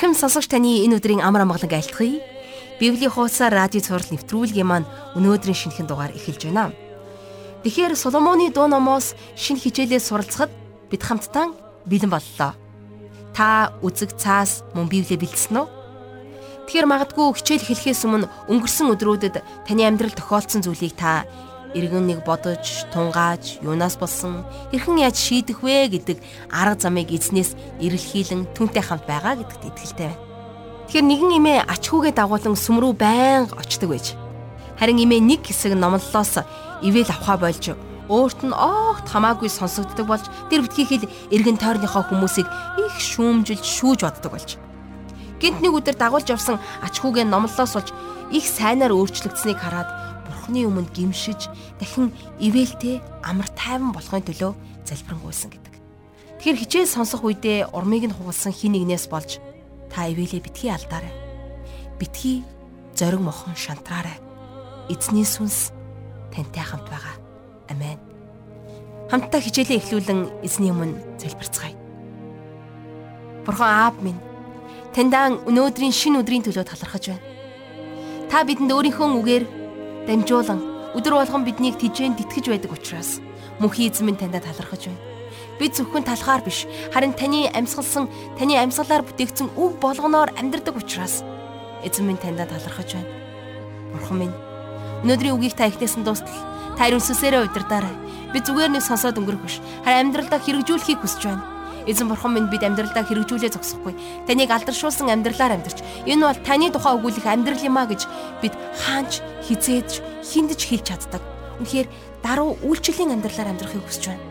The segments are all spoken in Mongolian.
Ирхэм сонсогч таны энэ өдрийн амар амгалан айлтгая. Библийн хуудасаар радио цаурал нэвтрүүлгийн маань өнөөдрийн шинэхэн дугаар эхэлж байна. Тэгэхээр Соломоны дуу номоос шинэ хичээлээ суралцахад бид хамтдаа бэлэн боллоо. Та үзэг цаас мөн Библийг бэлдсэн үү? Тэгэхээр магадгүй хичээл эхлэхээс өмнө өнгөрсөн өдрүүдэд таны амьдрал тохиолдсон зүйлийг та иргэн нэг бодож, тунгааж, юунаас болсон, хэрхэн яаж шийдэх вэ гэдэг арга замыг эзнээс эрэлхийлэн түнтэй хамт байгаа гэдэгт итгэлтэй байна. Тэгэхээр нэгэн эмээ ач хүүгээ дагуулan сүм рүү байнга очдог байж. Харин эмээ нэг хэсэг номлолоос ивэл авахаа болж өөрт нь огт хамаагүй сонсогддог болж тэр битгий хэл эргэн тойрныхоо хүмүүсийг их шүүмжилж шүүж боддог болж. Гинт нэг өдөр дагуулж явсан ач хүүгээ номлолоос болж их сайнаар өөрчлөгдсөнийг хараад бурхны өмнө гимшиж дахин ивэлтэй амар тайван болохын төлөө залбирanгуйсан гэдэг. Тэгэхээр хичээл сонсох үедээ урмыг нь хугалсан хин нэгнээс болж та ивэлээ битгий алдаарай. Битгий зориг мохон шантраарай. Эзний сүнс тантай хамт байгаа. Амен. Хамтдаа хичээлээ эхлүүлэн эзний өмнө залбирцгаая. Бурхан аав минь таньдаа өнөөдрийн шин өдрийн төлөө талархаж байна. Та бидэнд өөрийнхөө үгээр дамжуулан өдөр болгон биднийг тижээнд итгэж байдаг учраас мөнхийн эзэн минь таньда талархаж байна. Бид зөвхөн талхаар биш, харин таны амьсгалсан, таны амьсгалаар бүтээгдсэн үг болгоноор амьдрдаг учраас эзэн минь таньда талархаж байна. Бурхан минь өнөөдрийн үгийг та ихнээсэн дуустал та ариун сүсээрээ удирдаарай. Би зүгээр нэг сонсоод өнгөрөх биш. Харин амьдралдаа хэрэгжүүлэхийг хүсэж байна. Эзэн бурхан минь бид амьдралдаа хэрэгжүүлээ зогсохгүй. Таныг алдаршуулсан амьдралаар амьдарч. Энэ бол таны тухай өгүүлэх амьдрал юм а гэж бид хаанч хизээж хиндэж хэлж чаддаг. Үнэхээр даруй үйлчлэлийн амьдралаар амьдрахыг хүсэж байна.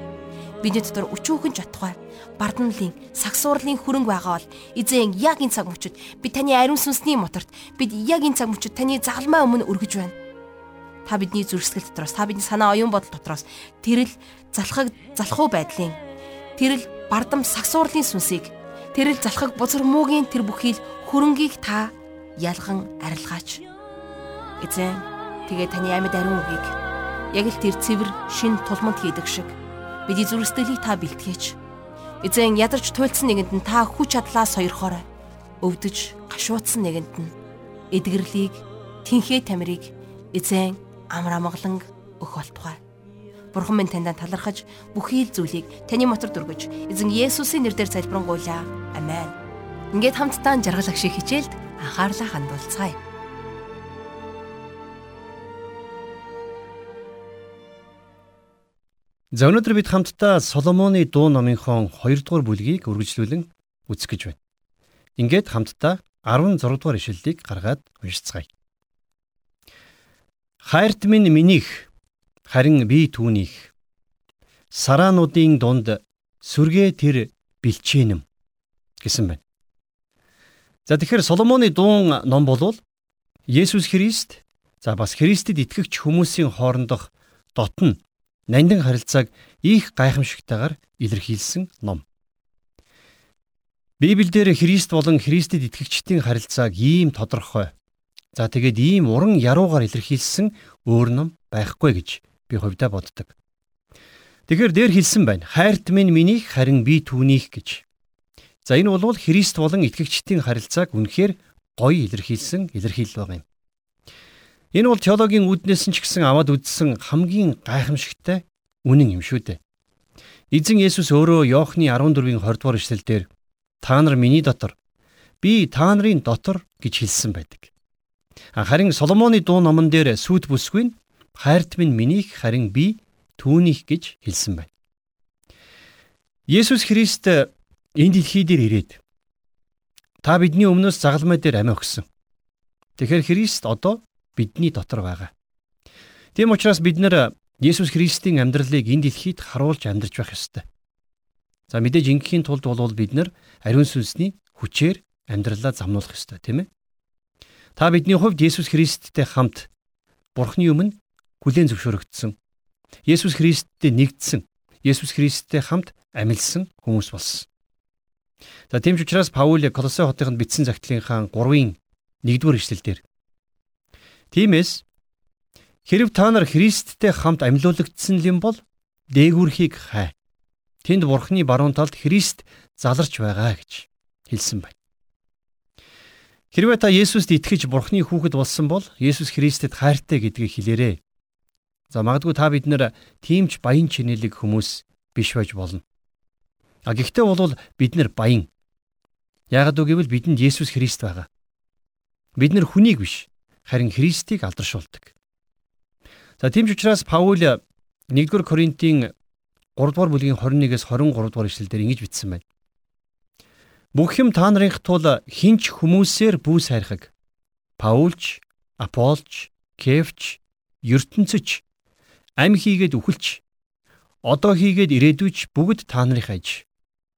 Бидний дотор өчүүхэн чадхаар барданлын сагсуурлын хөрөнгө байгаа бол эзэн яг энэ цаг мөчид бид таны ариун сүнсний моторт бид яг энэ цаг мөчид таны загалмай өмнө өргөж байна. Та бидний зүрхсгэл дотроос та бидний санаа оюун бодол дотроос тэрэл залхаг залхуу байдлын тэрэл бардам сагсуурлын сүнсийг тэрэл залхаг бузар муугийн тэр бүхий л хөрөнгийг та ялган арилгаач. Эзэн тэгээ таны амьд ариун үгийг яг л тэр цэвэр шин тулманд хийдэг шиг бидний зүрхсдэлийг та бэлтгэж. Эзэн ядарч туйлдсан нэгэнд нь та хүч чадлаа сойрхоорой. Өвдөж гашуудсан нэгэнд нь эдгэрлийг тэнхээ тамирыг эзэн амар амгалан өх болтугай. Бурхан минь таньд талархаж бүхий л зүйлийг таны мотор дүргэж эзэн Есүсийн нэрээр залбирanгуйлаа. Амен. Ингээд хамтдаа жаргал агшиг хичээлд анхаарлаа хандуулцгаая. За өнөөдөр бид хамтдаа Соломоны дуу номынхон 2 дугаар бүлгийг үргэлжлүүлэн үзэх гэж байна. Ингээд хамтдаа 16 дугаар ишлэлийг гаргаад уншицгаая. Хайрт минь минийх харин би түүнийх. Сараануудын дунд сүргээ тэр бэлчээнэм гэсэн байна. За тэгэхээр Соломоны дуун ном болвол Есүс Христ за бас Христэд итгэгч хүмүүсийн хоорондох дотн нандин харилцааг их гайхамшигтайгаар илэрхийлсэн ном. Библиэлд Христ болон Христэд итгэгчдийн харилцааг ийм тодорхой. За тэгээд ийм уран яруугаар илэрхийлсэн өөр ном байхгүй гэж би хувьдаа боддог. Тэгэхээр дээр хэлсэн байна. Хайрт минь минийх харин би түүнийх гэж. За энэ бол Христ болон итгэгчдийн харилцааг үнэхээр гоё илэрхийлсэн илэрхийлэл байгаа юм. Энэ бол теологийн үүднээс ч гэсэн аваад үздсэн хамгийн гайхамшигтай үнэн юм шүү дээ. Эзэн Есүс өөрөө Иохны 14-ийн 20 дугаар эшлэлдэр та нар миний дотор би та нарын дотор гэж хэлсэн байдаг. Харин Соломоны дуу номон дээр сүйт бүсгүй нь хайрт минь минийх харин би түүнийх гэж хэлсэн байна. Есүс Христ энэ дэлхий дээр ирээд та бидний өмнөөс загалмай дээр амиа өгсөн. Тэгэхээр Христ одоо бидний дотор байгаа. Тийм учраас бид нэр Есүс Христийн амьдралыг энэ дэлхийд харуулж амьдарч байх ёстой. За мэдээж ингээхийн тулд бол бид нар ариун сүнсний хүчээр амьдралаа замнуулах ёстой, тийм ээ? Та бидний хувьд Есүс Христтэй хамт Бурхны өмнө хүлээн зөвшөөрөгдсөн. Есүс Христтэй нэгдсэн. Есүс Христтэй хамт амилсан хүмүүс болсон. За тийм ч учраас Паул Колоссе хотынд бичсэн загтлынхаа 3-ын 1-р эшлэлдэр Тиймээс хэрв та нар Христтэй хамт амьлуулагдсан юм бол дээгүүрхийг хай. Тэнд Бурхны баруун талд Христ заларч байгаа гэж хэлсэн байна. Хэрвээ та Есүст итгэж Бурхны хүүхэд болсон бол Есүс Христэд хайртай гэдгийг хэлээрэй. За магадгүй та бид нэр тиймч баян чинэлэг хүмүүс биш байж болно. А гэхдээ бол бид нар баян. Яагад үгэвэл бидэнд Есүс Христ байгаа. Бид нар хүнийг биш, харин Христийг алдаршуулдаг. За тийм ч учраас Паул 1-р Коринтын 3-р бүлгийн 21-с 23 дугаар ишлэлдэр ингэж бичсэн байна. Бүх юм та нарынх тул хинч хүмүүсээр бүү сайрхаг. Паулч, Аполч, Кефч, ертөнцөч, ам хийгээд үхэлч, одоо хийгээд ирээдүйч бүгд та нарын аж.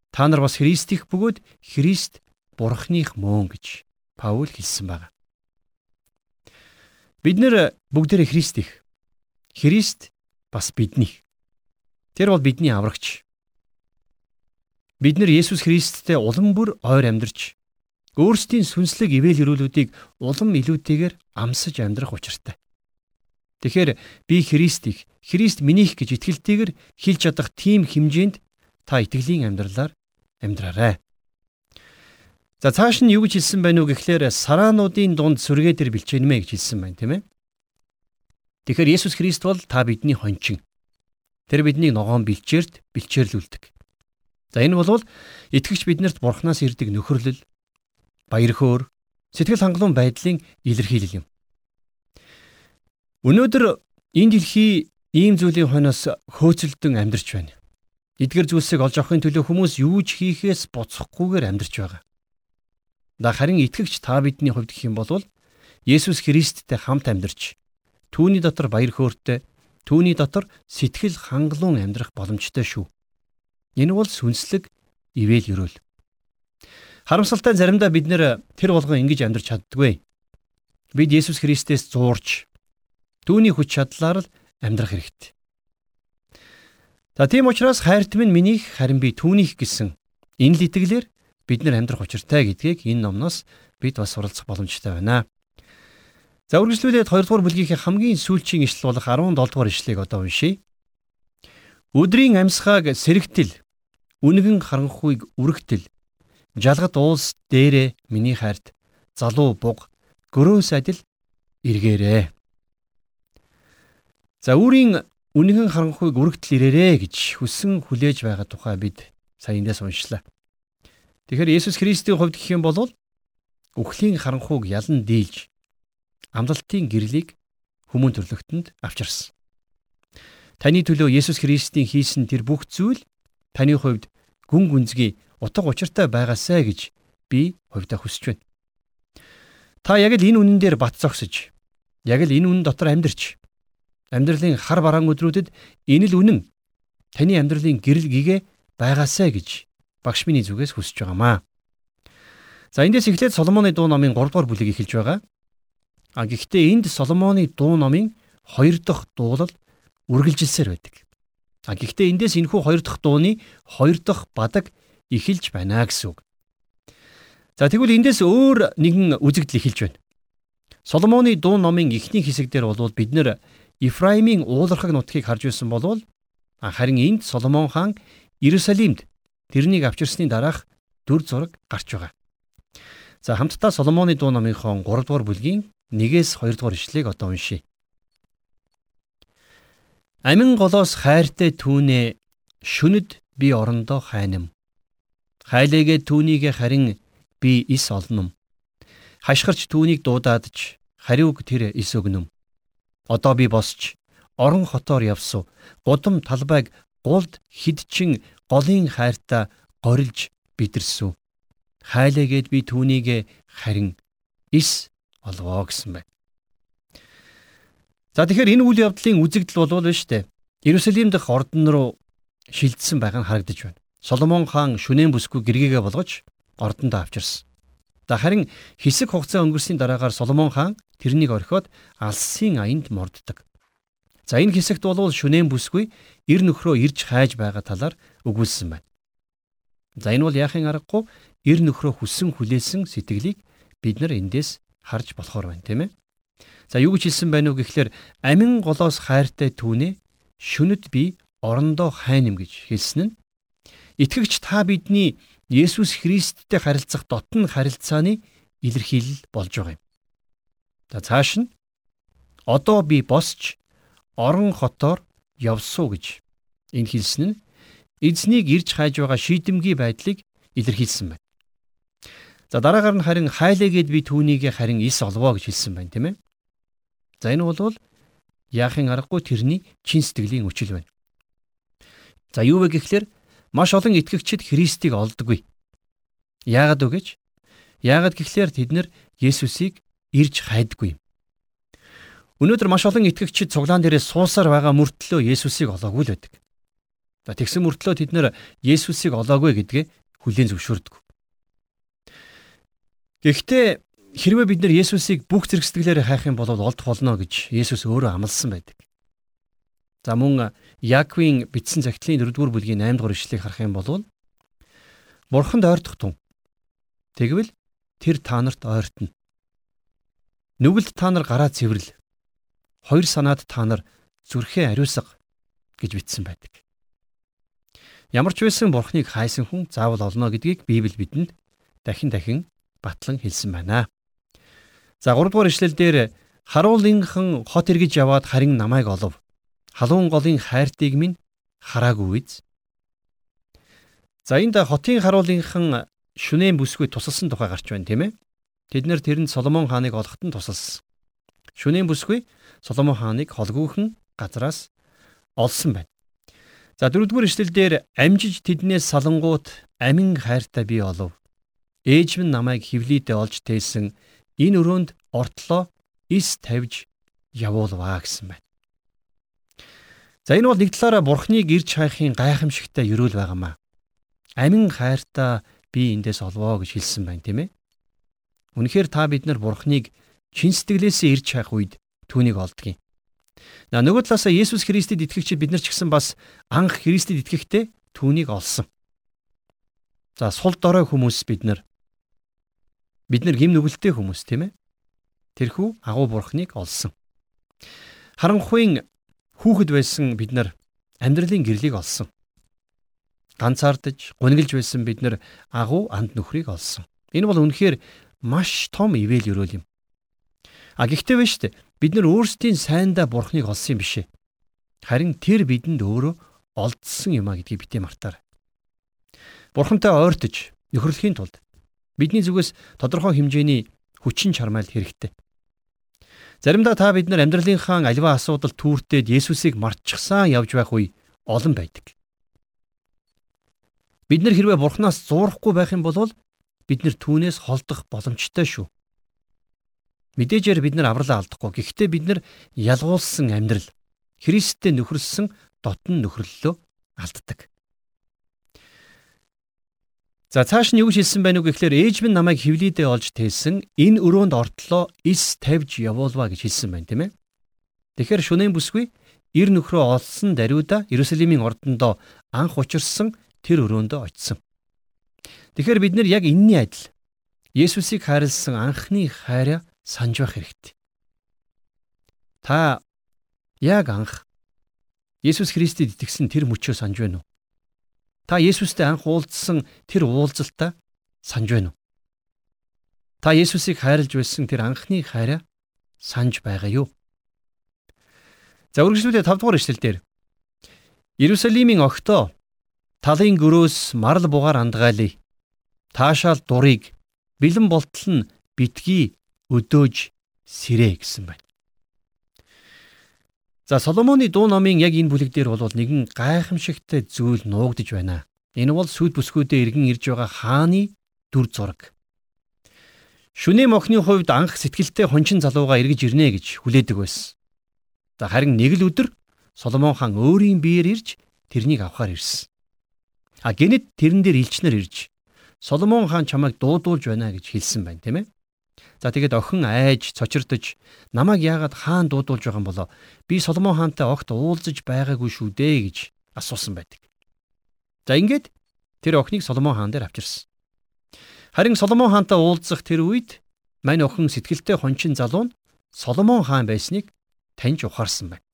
Та нар бас Христих бөгөөд Христ Бурхных мөн гэж Паул хэлсэн байна. Бид нэр бүгдээрээ Христих. Христ бас бидний. Тэр бол бидний аврагч. Бид нар Есүс Христтэй улам бүр ойр амьдарч өөрсдийн сүнслэг ивэл хөрүүлүүдийг улам илүүтэйгээр амсаж амьдрах учиртай. Тэгэхээр би Христийг Христ минийх гэж итгэлтэйгээр хэлж чадах тийм хэмжээнд та итгэлийн амьдралаар амьдраарай. За цааш нь юу гэж хэлсэн байв нү гэхлээр сараануудын дунд сүргээ дээр бэлчээнмэ гэж хэлсэн байна тийм ээ. Тэгэхээр Есүс Христ бол та бидний хончин. Тэр бидний ногоон бэлчээрт бэлчээрлүүлдэг. За энэ бол итгэгч биднэрт бурхнаас ирдэг нөхөрлөл, баяр хөөр, сэтгэл хангалуун байдлын илэрхийлэл юм. Өнөөдөр энэ дэлхий ийм зүйлийн хойноос хөөцөлдөн амьдарч байна. Эдгэр зүйлсийг олж авахын төлөө хүмүүс юу ч хийхээс буцахгүйгээр амьдарч байгаа. Да харин итгэгч та бидний хувьд гэх юм бол Есүс Христтэй хамт амьдарч түүний дотор баяр хөөртэй, түүний дотор сэтгэл хангалуун амьдрах боломжтой шүү. Энэ бол сүнслэг ивэл ерөөл. Харамсалтай заримдаа бид нэр тэр болгон ингэж амьдарч чаддгүй. Бид Есүс Христээс зуурч түүний хүч чадлаар л амьдрах хэрэгтэй. За тийм учраас хайрт минь минийх харин би түүнийх гэсэн энэ л итгэлээр бид нар амьдрах учиртай гэдгийг энэ номноос бид бас суралцах боломжтой байна. За үргэлжлүүлээд 2 дугаар бүлгийн хамгийн сүүлчийн ишлэл болох 17 дугаар ишлэгийг одоо уншийе. Өдрийн амьсгааг сэрэгтэл, үнэгэн харанхуйг үрэгтэл, жалгат уулс дээрээ миний хайрт залуу буг гөрөөс адил эргээрээ. За үрийн үнэгэн харанхуйг үрэгтэл ирээрээ гэж хүссэн хүлээж байгаа тухай бид сая эндээс уншлаа. Тэгэхээр Есүс Христийн хувьд гэх юм бол үхлийн харанхуйг ялан дийлж амлалтын гэрлийг хүмүүн төрлөختөнд авчирсан. Таны төлөө Есүс Христийн хийсэн тэр бүх зүйл таны хувьд гүн гүнзгий утга учиртай байгаасай гэж би хувьдаа хүсэж байна. Та яг л энэ үнэн дээр бат зогсож, яг л энэ үнэн дотор амьдарч, амьдралын хар бараан өдрүүдэд энэ л үнэн таны амьдралын гэрэл гэгээ байгаасай гэж багш миний зүгээс хүсэж байгаамаа. За эндээс эхлээд Соломоны дуу номын 3 дугаар бүлийг эхэлж байгаа. А гэхдээ энд Соломоны дуу номын 2 дахь дуулал үргэлжилсээр байдаг. А гэхдээ эндээс энэхүү хоёр дахь дууны хоёр дахь бадаг эхэлж байна гэсэн үг. За тэгвэл эндээс өөр нэгэн үзэгдэл эхэлж байна. Соломоны дуу номын эхний хэсэг дээр бол бид нэр Ифраимийн уулархаг нутгийг харж байсан болвол харин энд Соломон хаан Иерусалимд тэрнийг авчирсны дараах дүр зураг гарч байгаа. За хамтдаа Соломоны дуу номынхон 3 дугаар бүлгийн 1-ээс 2 дугаар ишлэгийг одоо уншийе. Амин голоос хайртай түүнээ шүнэд би орондоо хайнам. Хайлээгээ түүнийгэ харин би ис олном. Хашгирч түүнийг дуудаадж хариуг тэр ис өгнөм. Одоо би босч орон хотоор явсуу. Гудам талбайг гулд хидчин голын хайрта горилж бидэрсүү. Хайлээгээд би түүнийгэ харин ис олгоо гэсэн байна. За тэгэхээр энэ үйл явдлын үзэгдэл болвол шүү дээ. Иерусалим дахь ордон руу шилжсэн байгаа нь харагдаж байна. Соломон хаан шүнэн бүсгүй гэргээгээ болгож ордондоо авчирсан. За харин хэсэг хугацаа өнгөрсний дараагаар Соломон хаан тэрнийг орхиод алсын аянд морддог. За энэ хэсэгт бол шүнэн бүсгүй эр нөхрөө ирж хайж байгаа талаар өгүүлсэн байна. За энэ бол яахын аргагүй эр нөхрөө хүссэн хүлээсэн сэтгэлийг бид нар эндээс харж болохоор байна тийм ээ. За юу гэж хэлсэн байна уу гэхлээр амин голоос хайртай түүнээ шүнэд би орондоо хайнам гэж хэлсэн нь итгэгч та бидний Есүс Христтэй харилцах дотн харилцааны илэрхийлэл болж байгаа юм. За цааш нь одоо би босч орон хотоор явсуу гэж энэ хэлсэн нь эзнийг ирж хайж байгаа шийдэмгий байдлыг илэрхийлсэн байна. За дараагаар нь харин хайлээгээд би түүнийг харин ис олвоо гэж хэлсэн байна тийм ээ. За энэ бол яахын аргагүй тэрний чин сэтгэлийн үчил байна. За юу вэ гэхлээр маш олон итгэгчид Христийг олдоггүй. Яагаад вэ гэж? Яагаад гэхлээр тэд нар Есүсийг ирж хайдаггүй юм. Өнөөдөр маш олон итгэгчид цуглаан дээрээ суусаар байгаа мөртлөө Есүсийг олоогүй л байдаг. За тэгсэн мөртлөө тэд нар Есүсийг олоогүй гэдгээ хүлээн зөвшөөрдөг. Гэхдээ хэрвээ бид нар Есүсийг бүх зэрэг сэтгэлээрээ хайх юм бол олдох болно гэж Есүс өөрөө амласан байдаг. За мөн Яаковын бичсэн загтлын 4-р бүлгийн 8-р ишлэгийг харах юм бол Бурханд ойртох тун. Тэгвэл тэр та нарт ойртно. Нүгэлд та нар гараа цэвэрлэл. Хоёр санаад та нар зүрхээ ариусга гэж бичсэн байдаг. Ямар ч байсан Бурхныг хайсан хүн заавал олно гэдгийг Библи бидэнд дахин дахин батлан хэлсэн байна. За 3 дугаар ишлэл дээр харуулынхан хот эргэж яваад харин намайг олов. Халуун голын хайртыг минь хараагүй биз. За энд хотын харуулынхан шүнэн бүсгүй тусалсан тухай гарч байна тийм ээ. Тэд нэр тэрэнд Соломон хааныг олоход нь тусалсан. Шүнэн бүсгүй Соломон хааныг холгүйхэн газраас олсон байна. За дөрөвдүгээр эшлэлдэр амжиж тэднээс салангууд амин хайртай би олов. Ээж минь намайг хөвлийдээ олж тээсэн энэ өрөөнд ортлоо ис тавьж явуулваа гэсэн байна. За энэ бол нэг талаараа бурхныг ирж хайхын гайхамшигтай ерөөл байгаамаа. Амин хайртаа би эндээс олвоо гэж хэлсэн байна тийм ээ. Үнэхээр та бид нар бурхныг чин сэтгэлээсээ ирж хайх үед түүнийг олдгийг. На нөгөө талаасаа Есүс Христэд итгэгчид бид нар ч гэсэн бас анх Христэд итгэхдээ түүнийг олсон. За сул дорой хүмүүс бид нар Бид нар гим нүгэлтэй хүмүүс тийм ээ. Тэрхүү агуу бурхныг олсон. Харанхуйн хүүхэд байсан бид нар амьдралын гэрлийг олсон. Ганцаардаж, гуниглж байсан бид нар агуу анд нөхрийг олсон. Энэ бол үнэхээр маш том ивэл өрөөл юм. А гэхдээ вэ штэ бид нар өөрсдийн сайндаа бурхныг олсон юм бишээ. Харин тэр бидэнд өөрөө олдсон юм а гэдгийг битээ мартаарай. Бурхантай ойртож нөхөрлөхийн тулд Бидний зүгээс тодорхой хэмжээний хүчин чармайл хэрэгтэй. Заримдаа та бид нар амьдралынхаа аливаа асуудал түүртээд Есүсийг мартчихсан явж байх үе олон байдаг. Бид нар хэрвээ Бурханаас зуурахгүй байх юм бол бид нар түүнээс холдох боломжтой шүү. Мэдээжээр бид нар авралаа алдахгүй. Гэхдээ бид нар ялгуулсан амьдрал Христтэй нөхөрлсөн дотн нөхрөллөө алддаг. За цааш нь юу хэлсэн байв нүг гэхээр ээж минь намайг хөвлөдөө олж тээсэн энэ өрөөнд ортлоо ис тавьж явуулва гэж хэлсэн байна тийм ээ. Тэгэхээр шүнэн бүсгүй ир нөхрөө олсон даруйда Иерусалимийн ордондоо анх учирсан тэр өрөөндөө очсон. Тэгэхээр бид нар яг энэний адил Есүсийг хайрлсан анхны хайраа санаж байх хэрэгтэй. Та яг анх Есүс Христэд итгэсэн тэр мөчөө санаж байна уу? Та Есүстэй анх уулзсан тэр уулзалтаа санаж байна уу? Та Есүсийг хайрлаж байсан тэр анхны хайраа санаж байгаа юу? За үргэлжлүүлээ 5 дугаар эшлэл дээр Иерусалимийн огтоо талын гөрөөс марл бугаар андгаалъя. Таашаал дурыг бэлэн болтол нь битгий өдөөж сэрээ гэсэн байна. За Соломоны дуу номын яг энэ бүлэг дээр бол нэгэн гайхамшигтай зүйл нуугдж байна. Энэ бол сүд бүсгүүдээ иргэн ирж байгаа хааны дүр зураг. Шүнээ мохны хувьд анх сэтгэлтэй хончин залууга эргэж ирнэ гэж хүлээдэг байсан. За харин нэг л өдөр Соломон хаан өөрийн биеэр ирж тэрнийг авахар ирсэн. А гинэд тэрэн дээр илчнэр ирж Соломон хаан чамайг дуудуулж байна гэж хэлсэн байна, тийм ээ. За тэгээд охин айж цочирдож намайг яагаад хаан дуудуулж байгаа юм болоо? Би Соломон хаантай огт уулзаж байгаагүй шүү дээ гэж асуусан байдаг. За ингээд тэр охиныг Соломон хаан дээр авчирсан. Харин Соломон хаантай уулзах тэр үед мань охин сэтгэлтэй хончин залуу нь Соломон хаан байсныг таньж ухаарсан байна.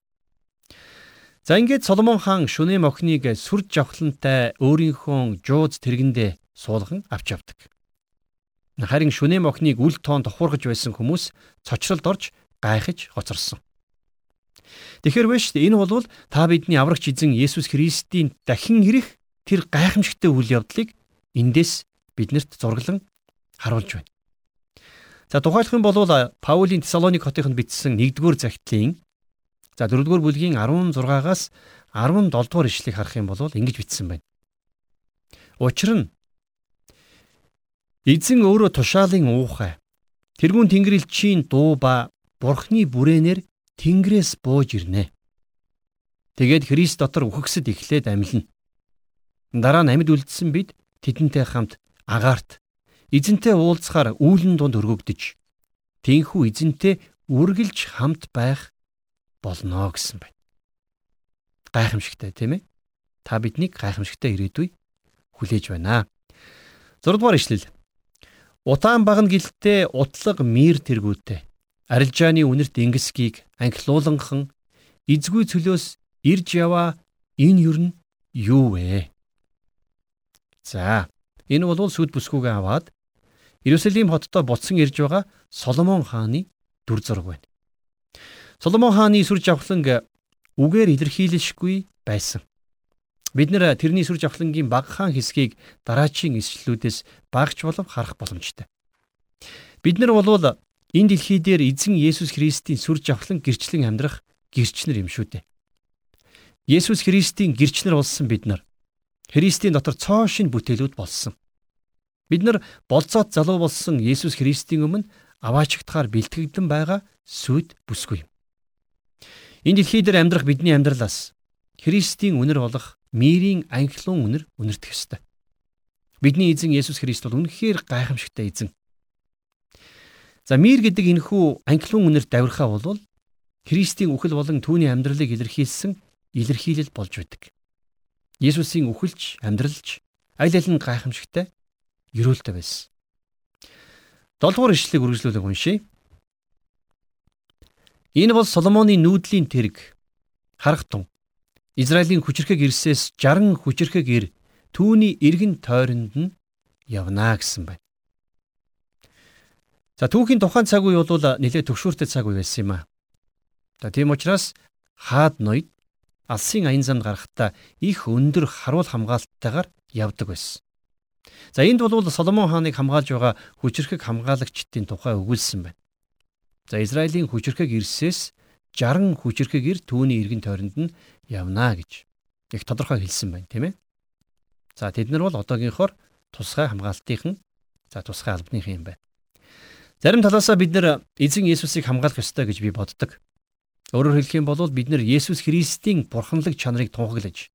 За ингээд Соломон хаан шүнэм охиныг сүр жавхлантай өөрийнхөө жууз тэргэндээ суулган авч явдаг. Харин шүнээ мохныг үл тоон тухургаж байсан хүмүүс цочролд орж гайхаж хоцорсон. Тэгэхэр вэ шүү дээ энэ бол та бидний аврагч эзэн Есүс Христийн дахин ирэх тэр гайхамшигтай үйл явдлыг эндээс биднэрт зураглан харуулж байна. За тухайлах юм бол Паулийн Тесалоник хотынд бичсэн 1-р захидлын за 4-р бүлгийн 16-аас 17-р ишлэгийг харах юм бол ингэж бичсэн байна. Учир нь эзэн өөрөө тушаалын уухай тэрүүн тэнгэрлэгчийн дуу ба бурхны бүрээнээр тэнгэрээс бууж ирнэ. Тэгээд Христ дотор үхэгсэд эхлээд амьлна. Дараа нь амьд үлдсэн бид тэдэнтэй хамт агаарт эзэнтэй уулзахаар үүлэн дунд өргөгдөж тийхүү эзэнтэй үргэлж хамт байх болно гэсэн байна. Гайхамшигтай тийм ээ. Та биднийг гайхамшигтай ирээдүй хүлээж байна. 6 дугаар ишлэл. Утаан багна гэлтээ утлаг мир тэргүүтэй. Арилжааны үнэрт ингэсгийг анхлууланхан эзгүй цөлөөс ирж яваа энэ юу нь юу вэ? За энэ бол сүд бүсгүйгээ аваад Иерусалим хоттой буцсан ирж байгаа Соломон хааны дүр зураг байна. Соломон хааны сүр жавхланг үгээр илэрхийлэшгүй байсан. Бид нэр тэрний сүр жавхлангийн багахан хэсгийг дараачийн ишлэлүүдээс багч болов харах боломжтой. Бид нар бол энэ дэлхий дээр эзэн Есүс Христийн сүр жавхлан гэрчлэн амьдрах гэрчнэр юм шүү дээ. Есүс Христийн гэрчнэр болсон бид нар Христийн дотор цоо шин бүтээлүүд болсон. Бид нар болцоод залуу болсон Есүс Христийн өмнө аваачигдахаар бэлтгэгдэн байгаа сүд бүсгүй юм. Энэ дэлхий дээр амьдрах бидний амьдралаас Христийн үнэр болох мирийн анхлын үнэр үнэртэх ёстой. Бидний эзэн Есүс Христ бол үнэхээр гайхамшигтай эзэн. За мир гэдэг энэхүү анхлын үнэрт давирхаа бол Христийн үхэл болон түүний амьдралыг илэрхийлсэн илэрхийлэл болж байдаг. Есүсийн үхэлж, амьдралж аль аль нь гайхамшигтай ерөөлтэй байсан. 7 дугаар ишлэгийг үргэлжлүүлэг уншийе. Энэ бол Соломоны нүүдлийн тэрэг харахтун. Израилийн хүчрхэг ирсээс 60 хүчрхэг ир түүний эргэн тойронд нь явна гэсэн байна. За түүхийн тухайн цаг үе бол нэлээд төгшүүртэй цаг үе байсан юм а. За тийм учраас хаад ноёд алсын аян замд гарахдаа их өндөр харуул хамгаалттайгаар явдаг байсан. За энд бол Соломон хааныг хамгаалж байгаа хүчрхэг хамгаалагчдын тухай өгүүлсэн байна. За Израилийн хүчрхэг ирсээс 60 хүчрхэг ир түүний эргэн тойронд нь явна гэж их тодорхой хэлсэн байна, тийм ээ. За тэд нар бол одоогийнхоор тусгай хамгаалтынхан за тусгай албаныхан юм байна. Зарим талаасаа бид нар эзэн Есүсийг хамгаалах ёстой гэж би боддог. Өөрөөр хэлэх юм бол бид нэр Есүс Христийн бурханлаг чанарыг тунхаглаж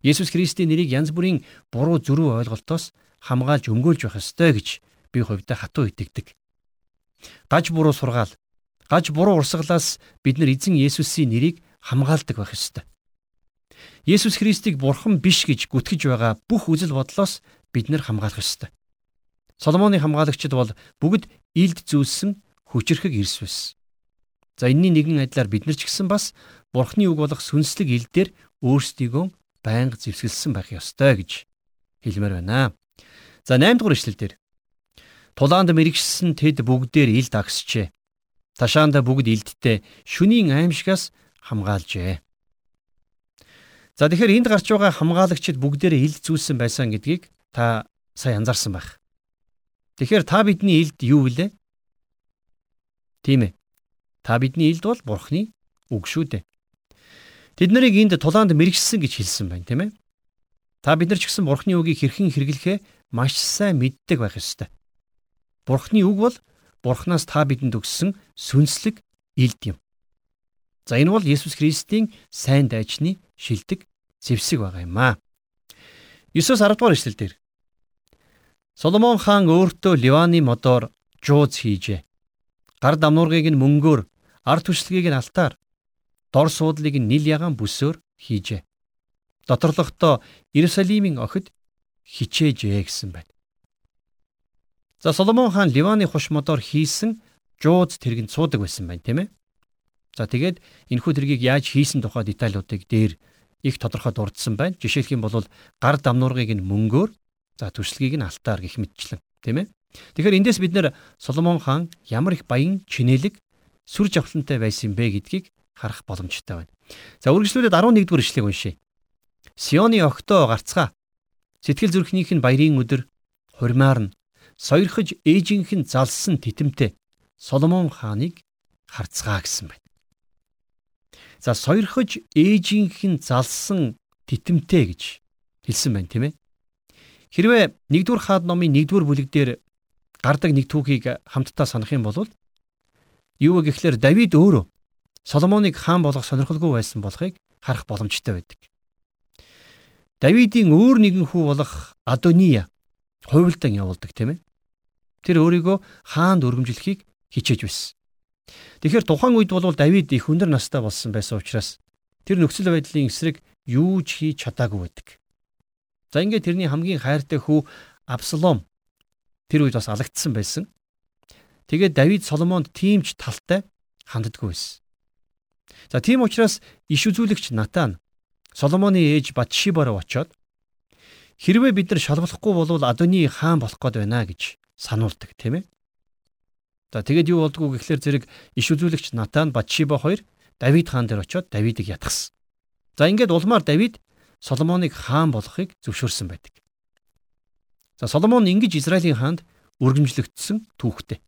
Есүс Христийн нэрийг янз бүрийн буруу зөрүү ойлголтоос хамгаалж өмгөөлж байх ёстой гэж би хувьдаа хатуу итгэдэг. Гаж буруу сургаал, гаж буруу урсгалаас бид нар эзэн Есүсийн нэрийг хамгаалдаг байх ёстой. Есүс Христийг бурхан биш гэж гүтгэж байгаа бүх үзэл бодлоос бид нар хамгаалах ёстой. Соломоны хамгаалагчид бол бүгд илд зүүлсэн хүчрхэг ирс байсан. За энэний нэгэн адилаар бид нар ч гэсэн бас Бурхны үг болох сүнслэг ил дээр өөрсдийгөө байнга зэвсгэлсэн байх ёстой гэж хэлмээр байна. За 8 дугаар ишлэл дээр Тулаанд мэрэгшсэн тэд бүгдээр ил дагсжээ. Ташаанда бүгд илдтэй шүнийн аимшигаас хамгаалжээ. За тэгэхээр энд гарч байгаа хамгаалагчид бүгдээрээ ил зүүлсэн байсан гэдгийг та сая анзаарсан байх. Тэгэхээр та бидний илд юу вүлээ? Тийм ээ. Та бидний илд бол Бурхны үг шүү дээ. Тэд нарыг энд тулаанд мэрэгсэн гэж хэлсэн байна, тийм ээ. Та бид нар ч гэсэн Бурхны үгийг хэрхэн хэрэглэхээ маш сайн мэддэг байх ёстой. Бурхны үг бол Бурханаас та бидэнд өгсөн сүнслэг илд юм. За энэ бол Есүс Христийн сайн дайчны шилдэг зэвсэг байгаа юм аа. 9-10 дугаар эшлэл дээр Соломон хаан өөртөө Ливаны модоор жууз хийжээ. Гар дамнуургыг нь мөнгөөр ард түшилгийг нь алтаар, дор суудлыг нь нил ягаан бүсөөр хийжээ. Доторлогтоо Иерусалимийн охид хичээжээ гэсэн байна. За Соломон хаан Ливаны хуш модоор хийсэн жууз тэргэнд суудаг байсан байна, тийм ээ. За тэгээд энэхүү тэргийг яаж хийсэн тухай деталлуудыг дээр их тодорхой дурдсан байна. Жишээлх юм бол гар дамнуургыг нь мөнгөөр, за түшилгийг нь алтаар гэх мэтчлэн, тийм ээ. Тэгэхээр эндээс бид нэр Соломон хаан ямар их баян чинэлэг сүр жавхлантай байсан бэ гэдгийг харах боломжтой байна. За үргэлжлүүлээд 11 дугаар ишлэгийг уншъя. Сионы огтоо гарцгаа. Сэтгэл зүрхнийх нь баярын өдөр хурмаар нь сойрхож ээжийнх нь залсан титэмтэй Соломон хааныг харцгаа гэсэн байна. За сойрхож ээжийнх нь залсан титэмтэй гэж хэлсэн байна тийм ээ. Хэрвээ 1-р хаад номын 1-р бүлэг дээр гардаг нэг түүхийг хамтдаа санах юм бол юу вэ гэхлээр Давид өөрөө Соломоныг хаан болгох сонирхолгүй байсан болохыг харах боломжтой байдаг. Давидын өөр нэгэн хүү болох Адония хувилдан явуулдаг тийм ээ. Тэр өөрийгөө хаанд өргөмжлөхийг хичээж байсан. Тэгэхээр тухайн үед бол Давид их өндөр настай болсон байсан учраас тэр нөхцөл байдлын эсрэг юу ч хийж чадаагүй байдаг. За ингээд тэрний хамгийн хайртай хүү Абсалом тэр үед бас алагдсан байсан. Тэгээд Давид Соломонд тиймч талтай ханддаггүй байсан. За тийм учраас иш үзүүлэгч Натан Соломоны ээж Батшибараа очоод хэрвээ бид нар шалгалахгүй болвол Адони хаан болох гээд байна гэж сануулдаг тийм ээ. За тэгээд юу болдгоо гэхлээр зэрэг иш үзүүлэгч Натан Батшиба хоёр Давид хаан дээр очоод Давидыг ятгсан. За ингээд улмаар Давид Соломоныг хаан болохыг зөвшөөрсөн байдаг. За Соломон ингэж Израилийн хаанд өргөмжлөгдсөн түүхтэй.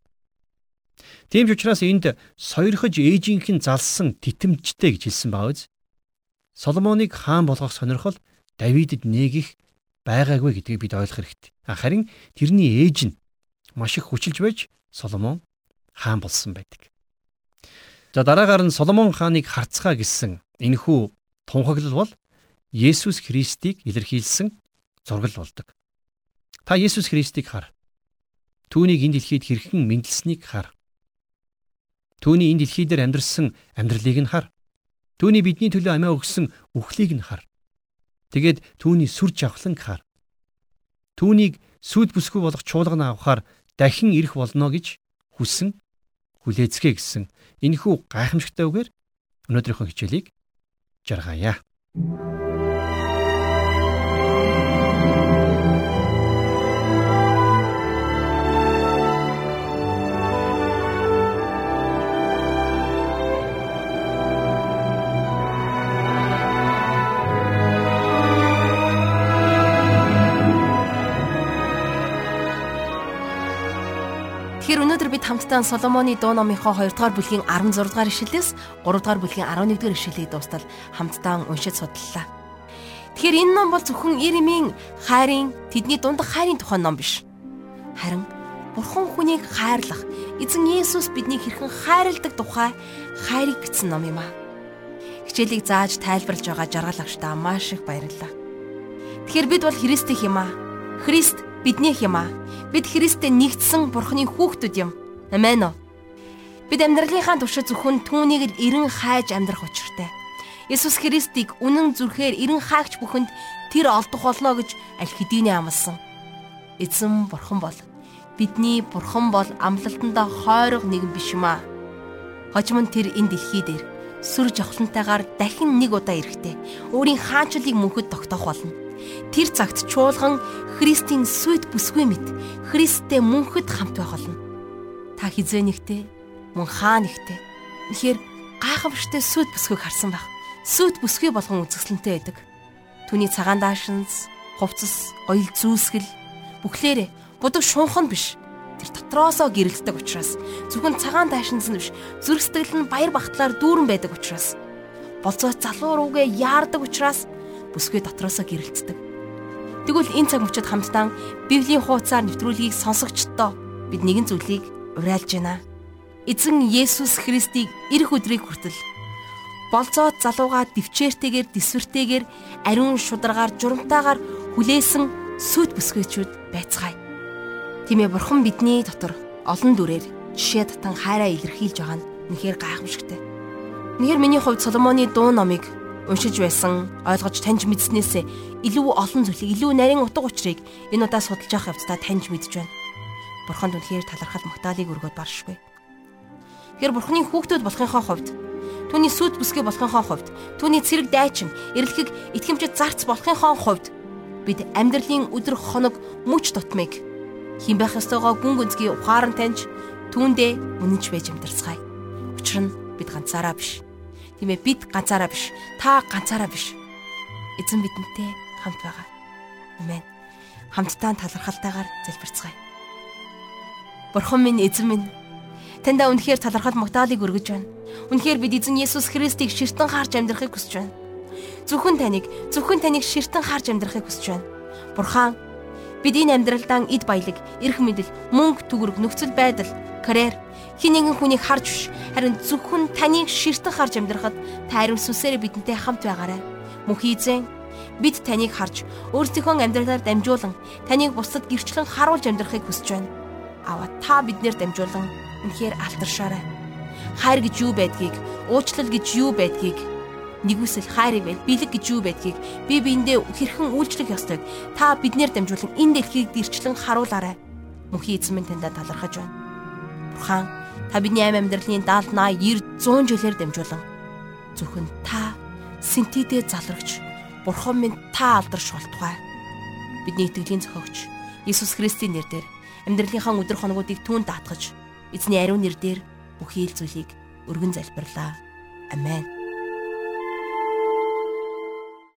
Тийм ч учраас энд сойрхож ээжийнх нь залсан титэмжтэй гэж хэлсэн баа үз. Соломоныг хаан болгох сонирхол Давидэд нээгих байгаагүй гэдгийг бид ойлгох хэрэгтэй. Харин тэрний ээж нь маш их хүчилж байж Соломон хаан болсон байдаг. За дараагаар нь Соломон хааныг харцгаа гэсэн энэхүү тунхаглал бол Есүс Христийг илэрхийлсэн зургал болдог. Та Есүс Христийг хар. Түүнийг энэ дэлхийд хэрхэн мэндэлсэнийг хар. Түүний энэ дэлхий дээр амьдрсан амьдралыг нь хар. Түүний бидний төлөө амиа өгсөн үхлийг нь хар. Тэгээд түүний сүр жавхланг хар. Түүнийг сүд бүсгүй болох чуулган авахаар дахин ирэх болно гэж хүсэн хүлээцгээ гэсэн энэхүү гайхамшигтай үгээр өнөөдрийнхөө хичээлийг жаргая. Бид хамтдаа Соломоны дуу номынхоо 2 дугаар бүлгийн 16 дугаар ишлэлээс 3 дугаар бүлгийн 11 дугаар ишлэлийг дуустал хамтдаа уншиж судлаа. Тэгэхээр энэ ном бол зөвхөн Иремийн хайрын тэдний дундах хайрын тухай ном биш. Харин Бурхан хүнийг хайрлах, эзэн Есүс биднийг хэрхэн хайрладаг тухай хайрыг бичсэн ном юм аа. Хичээлийг зааж тайлбарлаж байгаа жаргал агштаа маш их баярлалаа. Тэгэхээр бид бол Христийн юм аа. Христ биднийх юм аа. Бид Христтэй нэгдсэн Бурханы хүүхдүүд юм. Амен уу. Бид амьдралынхаа туршид зөвхөн түүнийг л эрен хайж амьдрах учиртай. Есүс Христийг үнэн зүрхээр эрен хаагч бүхэнд тэр олдох болно гэж аль хэдийнэ амласан. Эзэн бурхан бол бидний бурхан бол амлалтандаа хойрог нэгэн биш юм аа. Хожим нь тэр энэ дэлхий дээр сүр жавхлантайгаар дахин нэг удаа ирэхдээ өөрийн хаанчлалыг мөнхөд тогтоох болно. Тэр цагт чуулган Христийн сүд бүсгүй мэт Христтэй мөнхөд хамт байх болно та хизээ нэгтэй мөн хаа нэгтэй. Тэгэхээр гайхамшигтай сүд бүсгүйг харсан байх. Сүд бүсгүй болгон үзэсгэлэнтэй байдаг. Түүний цагаан даашинз, хувцас, оёл зүүсгэл бүхлээрээ будаг шунхан биш. Тэр дотроосоо гэрэлтдэг учраас зөвхөн цагаан даашинз нь биш, зүрх сэтгэл нь баяр багтлаар дүүрэн байдаг учраас болцоо залуу руугээ яардаг учраас бүсгүй дотроосоо гэрэлтдэг. Тэгвэл энэ цаг мөчид хамтдаа Библийн хуудасаар нэвтрүүлгийг сонсогчдоо бид нэгэн зүйлийг уриалж байна. Эзэн Есүс Христийг ирэх өдрийг хүртэл болцоод залууга төвчээртэйгээр дисвэртэйгээр ариун шударгаар журамтаагаар хүлээсэн сүд бүсгүйчүүд байцгаая. Тийм ээ бурхан бидний дотор олон дүрээр жишээ татан хайраа илэрхийлж байгаа нь үнэхээр гайхамшигтай. Нэгэр миний хувьд Соломоны дуу номыг уншиж байсан, ойлгож таньж мэдснээсээ илүү олон зүйлийг, илүү нарийн утга учирыг энэ удаа судалж явах явцдаа таньж мэдж байна бурханд үнэхээр талархал магтаалыг өргөд баршгүй. Тэгэхээр бурхны хүүхдүүд болохынхоо хувьд түүний сүд бүсгүй болохынхоо хувьд түүний цэрэг дайчин эрэлхэг итгэмжид зарц болохынхоо хувьд бид амьдралын өдөр хоног мөч тутмыг Хин байх ёстойгоо гүн гүнзгий ухаан таньж түүндээ үнэнч байж амьдарцгаая. Учир нь бид ганцаараа биш. Тийм ээ бид ганцаараа биш. Та ганцаараа биш. Эзэн бидэнтэй хамт байгаа. Амен. Хамтдаа талархалтайгаар залбирцгаая. Бурхан минь эзэн минь таньда үнэхээр талархал магтаалыг өргөж байна. Үнэхээр бид эзэн Есүс Христийг ширтэн харж амьдрахыг хүсэж байна. Зөвхөн таныг, зөвхөн таныг ширтэн харж амьдрахыг хүсэж байна. Бурхан бид энэ амьдралдаа эд баялаг, эрх мэдэл, мөнгө төгрөг, нөхцөл байдал, карьер хин нэгэн хүнийг харж биш харин зөвхөн таныг ширтэн харж амьдрахад та ариун сүнсээр бидэнтэй хамт байгаарай. Мөнх эзэн бид таныг харж өөрсдийнхөө амьдралаар дамжуулан таныг бусдад гэрчлэн харуулж амьдрахыг хүсэж байна. Аваа та биднэр дамжуулан үнэхээр алтаршаарай. Хайр гэж юу байдгийг, уучлал гэж юу байдгийг нэгүсэл хайр ивэл бэлэг гэж юу байдгийг би биэндээ хэрхэн үйлчлэх ёстойг та биднэр дамжуулан энэ дэлхийг дэрчлэн харуулаарай. Мөнхийн эзэн минь таньда талархаж байна. Бурхан та бидний амь амьдралын 70 80 90 100 жилээр дамжуулан зөвхөн та синтедэ залрагч Бурхан минь та алдарш болтугай. Бидний итгэлийн зохиогч Иесус Христийн нэрээр амьдралынхаа өдөр хоногуудыг түүнд даатгаж эзний ариун нэрээр бүхий л зүйлийг өргөн залбирлаа. Амен.